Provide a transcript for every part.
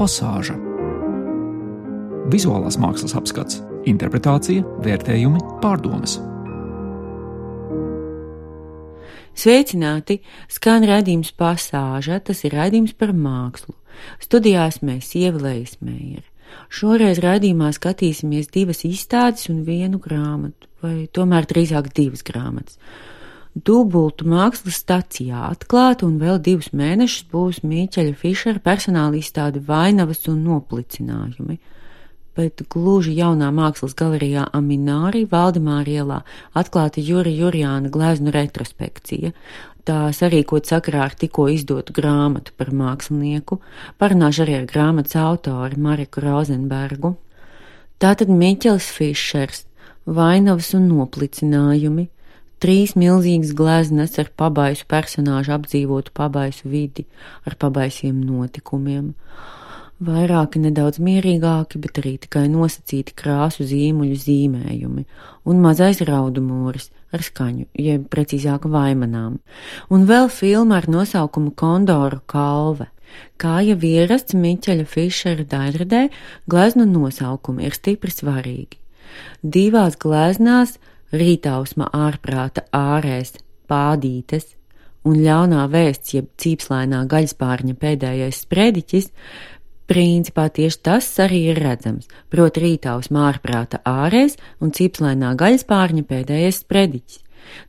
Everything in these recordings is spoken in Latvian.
pasāža. Vizuālās mākslas apskats, interpretācija, vērtējumi, pārdomas. Sveicināti! Skan redzējums pasāža, tas ir redzējums par mākslu. Studijās mēs ievēlējas mēri. Šoreiz raidījumā skatīsimies divas izstādes un vienu grāmatu, vai tomēr drīzāk divas grāmatas. Dubultu mākslas stacijā atklāta un vēl divus mēnešus būs Mīķeļa Fišera personāla izstāde Vainavas un noplicinājumi bet gluži jaunā mākslas galerijā Amināri Valdemāra ielā atklāta Juri Jurjāna gleznu retrospekcija. Tā sarīkot sakarā ar tikko izdotu grāmatu par mākslinieku, parunāšu arī ar grāmatas autoru Mariku Rozenbergu. Tātad Miķels Fišers, Vainavas un noplicinājumi, trīs milzīgas gleznas ar pabaisu personāžu apdzīvotu pabaisu vidi, ar pabaisiem notikumiem. Vairāki nedaudz mierīgāki, bet arī tikai nosacīti krāsu zīmuļu zīmējumi, un mazais raudu mūris ar skaņu, jeb precīzāk vaimanām, un vēl filma ar nosaukumu Kondoru kalve. Kā jau ierasts Miķeļa Fišera daļradē, gleznu nosaukumi ir stipri svarīgi. Divās gleznās rītausma ārprāta ārēs pādītes un ļaunā vēsts, jeb cīpslainā gaļspārņa pēdējais sprediķis, Principā tieši tas arī ir redzams, proti rītaus mārprāta ārēs un cipslainā gaļspārņa pēdējais sprediķis.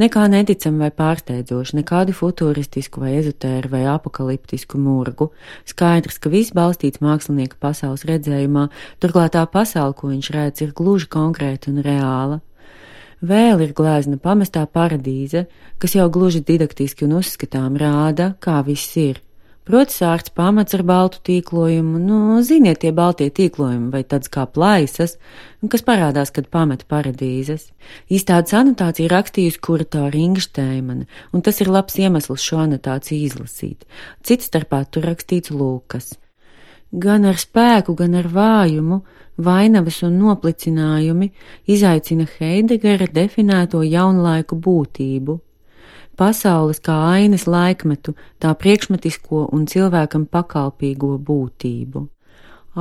Nekā neticam vai pārsteidzoši, nekādu futuristisku vai ezotēru vai apakaliptisku murgu. Skaidrs, ka viss balstīts mākslinieka pasaules redzējumā, turklāt tā pasaule, ko viņš redz, ir gluži konkrēta un reāla. Vēl ir glēzna pamestā paradīze, kas jau gluži didaktiski un uzskatām rāda, kā viss ir. Proti, sārts pamats ar baltu tīklojumu, nu, ziniet, tie baltie tīklojumi vai tāds kā plaisas, kas parādās, kad pameta paradīzes. Izstādes anotācija rakstījusi kuratora Inga Šteimane, un tas ir labs iemesls šo anotāciju izlasīt. Cits starpā tur rakstīts Lūkas. Gan ar spēku, gan ar vājumu, vainavas un noplicinājumi izaicina Heidegera definēto jaunlaiku būtību pasaules kā ainas laikmetu, tā priekšmetisko un cilvēkam pakalpīgo būtību.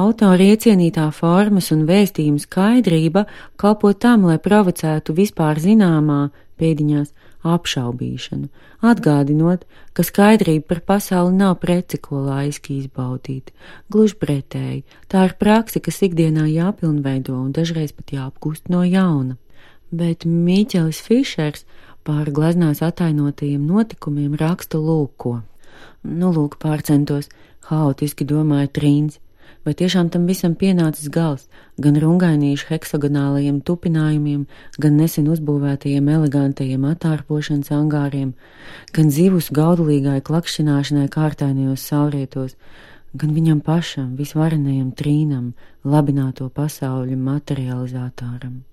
Autora iecienītā formas un vēstījuma skaidrība kalpo tam, lai provocētu vispār zināmā pēdiņās apšaubīšanu, atgādinot, ka skaidrība par pasauli nav preci, ko laiski izbaudīt. Gluži pretēji, tā ir praksa, kas ikdienā jāpilnveido un dažreiz pat jāapgūst no jauna. Bet Mīķelis Fišers Pār gleznās atainotajiem notikumiem raksta lūko. Nu, lūk, pārcentos, haotiski domāja Trīns, vai tiešām tam visam pienācis gals, gan rungainīšu heksagonālajiem tupinājumiem, gan nesen uzbūvētajiem elegantajiem atārpošanas angāriem, gan zivus gaudulīgai klakšķināšanai kārtainajos saurietos, gan viņam pašam, visvarenajam trīnam, labināto pasauļu materializātāram.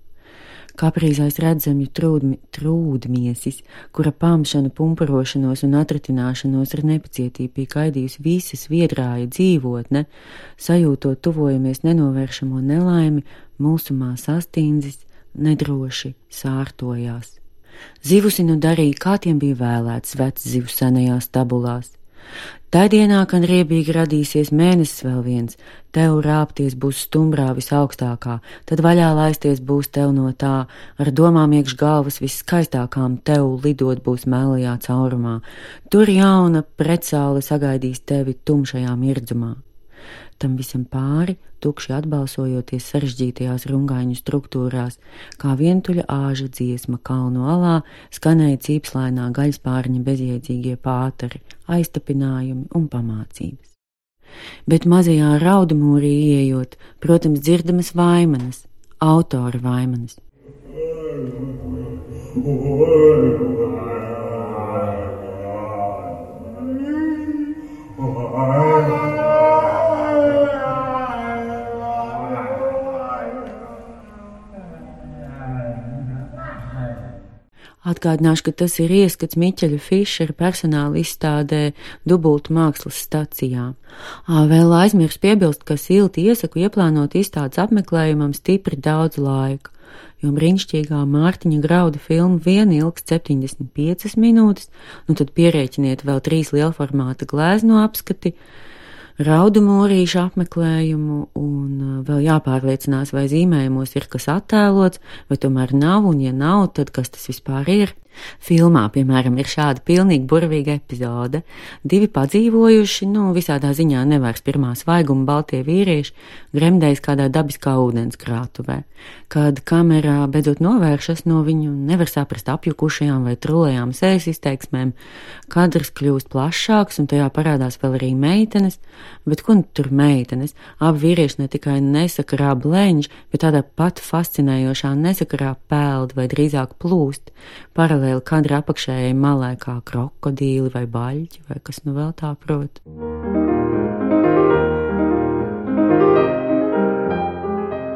Kaprīzais redzamju trūdmi, trūdmiesis, kura pamšanu, pumpurošanos un atratināšanos ar nepacietību bija gaidījusi visas viedrāja dzīvotne, sajūtot tuvojamies nenovēršamo nelaimi, mūsumā sastīndzis, nedroši sārtojās. Zivusinu darīja, kā tiem bija vēlēts vecs zivu senajās tabulās. Tā dienā, kad riebīgi radīsies mēnesis vēl viens, tev rāpties būs stumbrā visaugstākā, tad vaļā laisties būs tev no tā, ar domām iekš galvas viskaistākām tev lidot būs mēlajā caurumā. Tur jauna pretsaule sagaidīs tevi tumšajā mirdzumā. Tam visam pāri, tukši atbalsojoties sarežģītajās rungāņu struktūrās, kā vientuļa āža dziesma kalnu alā, skanēja cīpslainā gaļspārņa bezjēdzīgie pāteri, aiztapinājumi un pamācības. Bet mazajā raudamūrī ieejot, protams, dzirdamas vaimanas, autora vaimanas. Oh, Atgādināšu, ka tas ir ieskats Miķeļa Fišera personāla izstādē Dubultu mākslas stacijā. Vēl aizmirst piebilst, ka silti iesaku ieplānot izstādes apmeklējumam stipri daudz laika, jo brīnišķīgā Mārtiņa grauda filma vien ilgs 75 minūtes, nu tad pierēķiniet vēl trīs lielformāta glēzno apskati, raudu mūrīšu apmeklējumu, un uh, vēl jāpārliecinās, vai zīmējumos ir kas attēlots, vai tomēr nav, un ja nav, tad kas tas vispār ir. Filmā, piemēram, ir šāda pilnīgi burvīga epizode. Divi padzīvojuši, nu, visādā ziņā nevairs pirmā svaiguma baltie vīrieši, gremdējas kādā dabiskā ūdenskrātuvē. Kad kamerā beidzot novēršas no viņu, nevar saprast apjukušajām vai trulējām sējas izteiksmēm, kadrs kļūst plašāks, un tajā parādās vēl arī meitenes, bet ko nu tur meitenes? Abi vīrieši ne tikai nesakarā blēņš, bet tādā pat fascinējošā nesakarā peld vai drīzāk plūst, paralēli paralēli kadra apakšējai malai kā krokodīli vai baļķi vai kas nu vēl tā prot.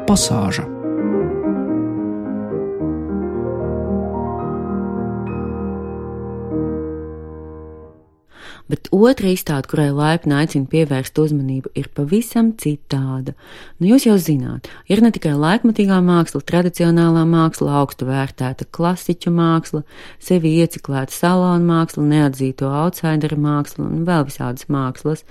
Pasāža bet otra izstāde, kurai laipni aicina pievērst uzmanību, ir pavisam citāda. Nu, jūs jau zināt, ir ne tikai laikmatīgā māksla, tradicionālā māksla, augstu vērtēta klasiķu māksla, sevi ieciklēta salonu māksla, neatzīto outsideru māksla un vēl visādas mākslas.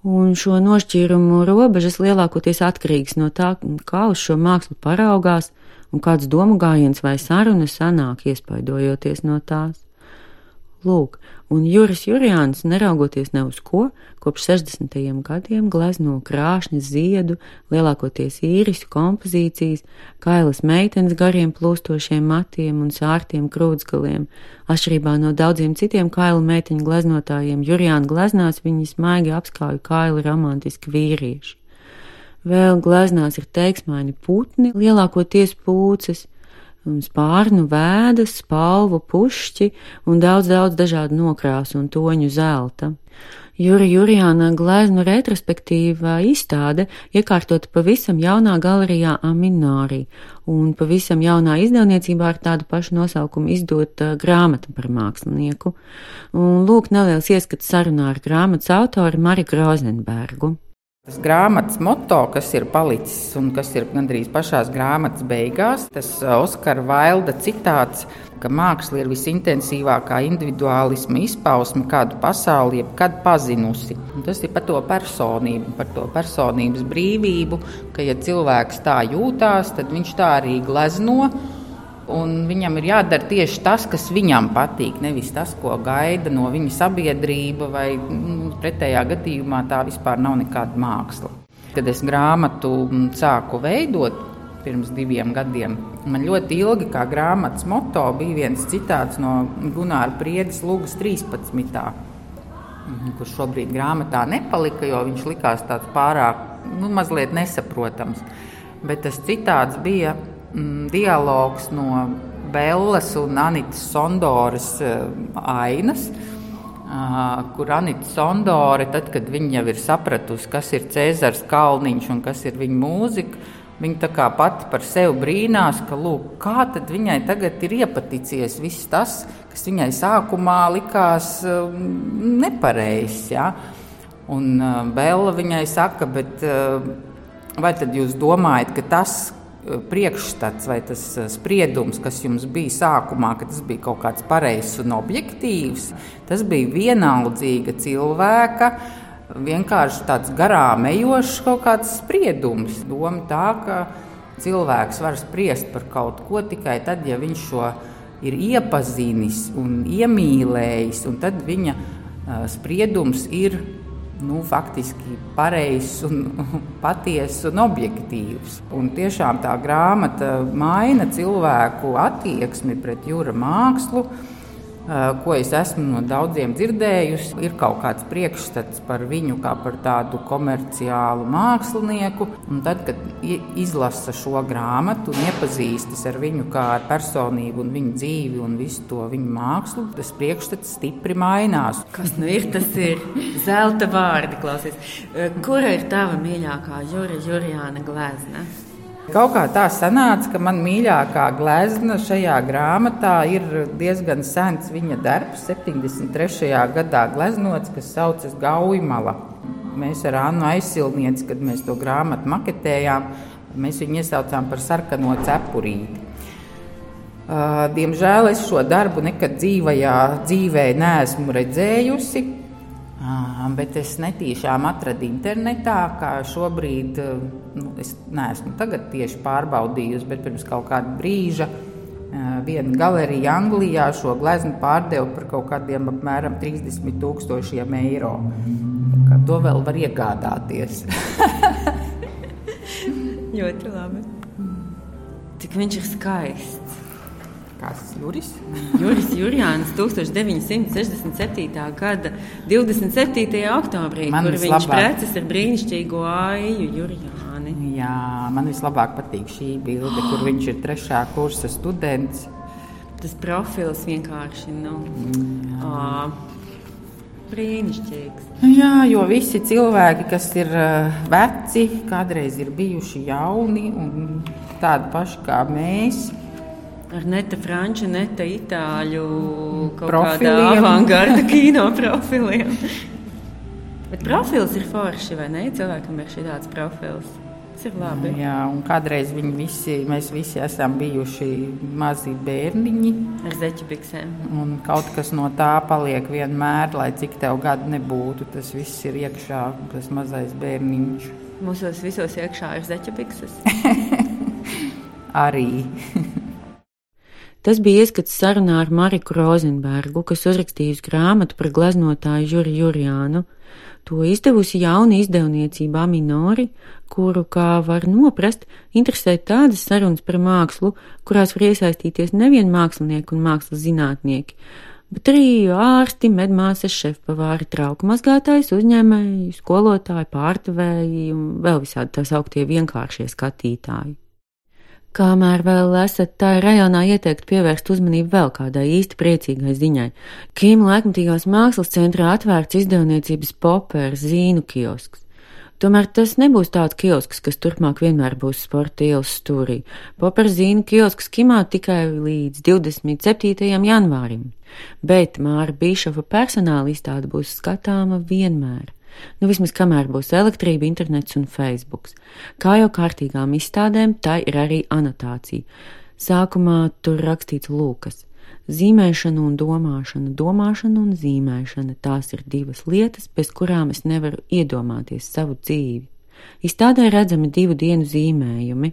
Un šo nošķīrumu robežas lielākoties atkarīgs no tā, kā uz šo mākslu paraugās un kāds domu gājiens vai saruna sanāk, iespaidojoties no tās. Lūk, un Juris Jurijāns, neraugoties ne uz ko, kopš 60. gadiem glezno krāšņas ziedu, lielākoties īrisu kompozīcijas, kailas meitenes gariem plūstošiem matiem un sārtiem krūtsgaliem. Atšķirībā no daudziem citiem kailu meiteņu gleznotājiem, Jurijāna gleznās viņi smaigi apskauju kaili romantiski vīrieši. Vēl gleznās ir teiksmaini putni, lielākoties pūces, spārnu vēdas, spalvu pušķi un daudz, daudz dažādu nokrāsu un toņu zelta. Jura Jurijāna gleznu retrospektīvā izstāde iekārtota pavisam jaunā galerijā Aminārī un pavisam jaunā izdevniecībā ar tādu pašu nosaukumu izdota grāmata par mākslinieku. Un lūk neliels ieskats sarunā ar grāmatas autoru Mariju Grozenbergu. Tas grāmatas moto, kas ir palicis un kas ir gandrīz pašā grāmatas beigās, tas uh, Oskara Vailda citāts, ka māksla ir visintensīvākā individuālisma izpausme, kādu pasauli jebkad pazinusi. Un tas ir par to personību, par to personības brīvību, ka ja cilvēks tā jūtās, tad viņš tā arī glezno un viņam ir jādara tieši tas, kas viņam patīk, nevis tas, ko gaida no viņa sabiedrība, vai nu, pretējā gadījumā tā vispār nav nekāda māksla. Kad es grāmatu sāku veidot pirms diviem gadiem, man ļoti ilgi kā grāmatas moto bija viens citāts no Gunāra Priedes Lūgas 13. Mhm, kurš šobrīd grāmatā nepalika, jo viņš likās tāds pārāk nu, nesaprotams. Bet tas citāts bija mm, dialogs no Bellas un Anitas Sondoras uh, ainas. Uh, kur Anita Sondore, tad, kad viņa jau ir sapratusi, kas ir Cēzars Kalniņš un kas ir viņa mūzika, viņa tā kā pati par sevi brīnās, ka, lūk, kā tad viņai tagad ir iepaticies viss tas, kas viņai sākumā likās uh, nepareizs. Ja? Un uh, Bela viņai saka, bet vai tad jūs domājat, ka tas, priekšstats vai tas eh, spriedums, kas jums bija sākumā, ka tas bija kaut kāds pareizs un objektīvs, tas bija vienaldzīga cilvēka. Vienkārši tāds garām ejošs kaut kāds spriedums. Doma tā, ka cilvēks var spriest par kaut ko tikai tad, ja viņš šo ir iepazinis un iemīlējis, un tad viņa uh, spriedums ir nu, faktiski pareizs, un patiess un objektīvs. Un tiešām tā grāmata maina cilvēku attieksmi pret jūra mākslu. Eh, ko es esmu no daudziem dzirdējusi. Ir kaut kāds priekšstats par viņu kā par tādu komerciālu mākslinieku. Un tad, kad izlasa šo grāmatu un iepazīstas ar viņu kā ar personību, un viņa dzīvi un visu to viņa mākslu, tas priekšstats stipri mainās. Kas nu ir? Tas ir zelta vārdi, klausies. Eh, kura ir tava mīļākā Jura Jurijāna glezna? Kaut kā tā sanāca, ka man mīļākā glezna šajā grāmatā ir diezgan sens viņa darbs, 73. gadā gleznots, kas saucas Gaujmala. Mēs ar Annu aizsilnieci, kad mēs to grāmatu maketējām, mēs viņu iesaucām par sarkano cepurīti. Diemžēl es šo darbu nekad dzīvajā dzīvē neesmu redzējusi. Bet es netīšām atradu internetā, kā šobrīd, nu, es neesmu tieši pārbaudījusi, bet pirms kaut kāda brīža viena galerija Anglijā šo gleznu pārdeva par kaut kādiem apmēram 30 tūkstošiem eiro. Kā to vēl var iegādāties. Ļoti labi. Cik viņš ir skaists. Kas Juris? Juris Jurijāns 1967. gada 27. oktobrī, man kur viņš preces ar brīnišķīgo aiju Jurijāni. Jā, man vislabāk patīk šī bilde, oh. kur viņš ir trešā kursa students. Tas profils vienkārši, nu, mm, brīnišķīgs. Jā, jo visi cilvēki, kas ir veci, kādreiz ir bijuši jauni un tādi paši kā mēs, ar neta franču, neta itāļu kaut profiliem. kādā avangarda kino profiliem. Bet profils ir forši, vai ne? Cilvēkam ir šī tāds profils. Jā, un kādreiz visi, mēs visi esam bijuši mazi bērniņi. Ar zeķu biksēm. Un kaut kas no tā paliek vienmēr, lai cik tev gadu nebūtu. Tas viss ir iekšā, tas mazais bērniņš. Mūsos visos iekšā ir zeķu bikses. Arī. Tas bija ieskats sarunā ar Mariku Rozenbergu, kas uzrakstījusi grāmatu par gleznotāju Juri Jurijānu. To izdevusi jauna izdevniecība Minori, kuru, kā var noprast, interesē tādas sarunas par mākslu, kurās var iesaistīties nevien mākslinieki un mākslas zinātnieki, bet arī ārsti, medmāsas, šefpavāri, trauku mazgātājs, uzņēmēji, skolotāji, pārdevēji un vēl visādi tā sauktie vienkāršie skatītāji. Kamēr vēl esat tā rajonā, ieteikt pievērst uzmanību vēl kādai īsti priecīgai ziņai. Kīma laikmatīgās mākslas centrā atvērts izdevniecības popēra zīnu kiosks. Tomēr tas nebūs tāds kiosks, kas turpmāk vienmēr būs sporta ielas stūrī. Popēra zīnu kiosks Kimā tikai līdz 27. janvārim, bet Māra Bīšova personāla izstāde būs skatāma vienmēr. Nu, vismaz kamēr būs elektrība, internets un Facebook. Kā jau kārtīgām izstādēm, tā ir arī anotācija. Sākumā tur rakstīts Lūkas. Zīmēšana un domāšana, domāšana un zīmēšana - tās ir divas lietas, bez kurām es nevaru iedomāties savu dzīvi. Izstādē redzami divu dienu zīmējumi.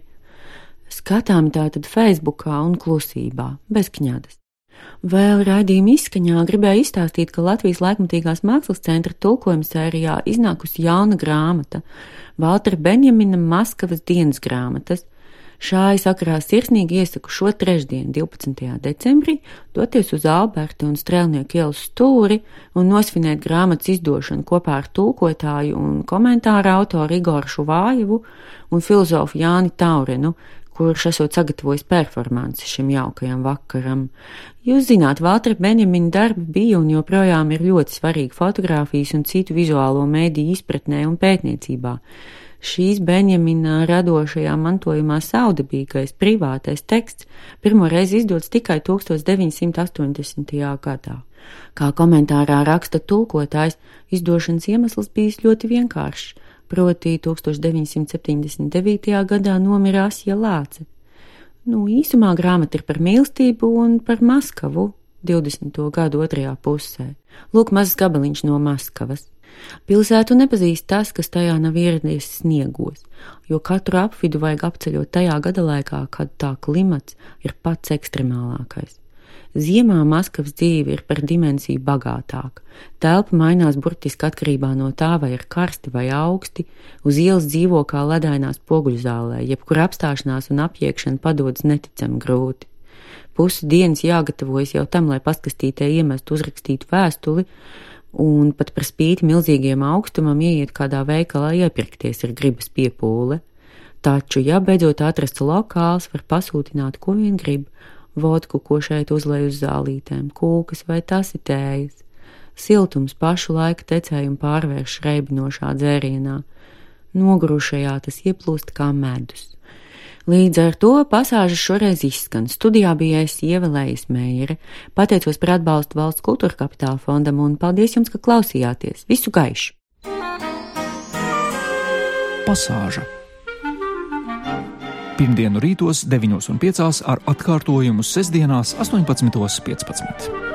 Skatāmi tātad Facebookā un klusībā, bez kņadas. Vēl raidījuma izskaņā gribēju izstāstīt, ka Latvijas laikmatīgās mākslas centra tulkojuma sērijā iznākusi jauna grāmata - Valtera Benjamina Maskavas dienas grāmatas. Šādi sakarā sirsnīgi iesaku šo trešdienu, 12. decembrī, doties uz Alberta un Strēlnieku ielas stūri un nosvinēt grāmatas izdošanu kopā ar tulkotāju un komentāru autoru Igoru Šuvājevu un filozofu Jāni Taurenu, kurš esot sagatavojis performanci šim jaukajam vakaram. Jūs zināt, Valtra Benjamina darbi bija un joprojām ir ļoti svarīgi fotografijas un citu vizuālo mēdīju izpratnē un pētniecībā. Šīs Benjamina radošajā mantojumā saudabīgais privātais teksts pirmo reizi izdots tikai 1980. gadā. Kā komentārā raksta tulkotājs, izdošanas iemesls bijis ļoti vienkāršs proti 1979. gadā nomira Asja Lāce. Nu, īsumā grāmata ir par mīlestību un par Maskavu 20. gadu otrajā pusē. Lūk, mazs gabaliņš no Maskavas. Pilsētu nepazīst tas, kas tajā nav ieradies sniegos, jo katru apvidu vajag apceļot tajā gada laikā, kad tā klimats ir pats ekstremālākais. Ziemā Maskavas dzīve ir par dimensiju bagātāka. Telpa mainās burtiski atkarībā no tā, vai ir karsti vai augsti, uz ielas dzīvo kā ledainā spoguļu zālē, jebkur apstāšanās un apiekšana padodas neticami grūti. Pusi dienas jāgatavojas jau tam, lai paskastītē iemestu uzrakstītu vēstuli, un pat par spīti milzīgiem augstumam ieiet kādā veikalā iepirkties ir gribas piepūle. Taču, ja beidzot atrasts lokāls, var pasūtināt, ko vien grib, vodku, ko šeit uzlēj uz zālītēm, kūkas vai tasitējas. Siltums pašu laika tecējumu pārvērš reibinošā dzērienā. Nogurušajā tas ieplūst kā medus. Līdz ar to pasāžas šoreiz izskan. Studijā bija es ievēlējis mēri. Pateicos par atbalstu valsts kultūra kapitāla fondam un paldies jums, ka klausījāties. Visu gaišu! Pasāža Pirmdienu rītos 9.5 ar atkārtojumu sestdienās 18.15.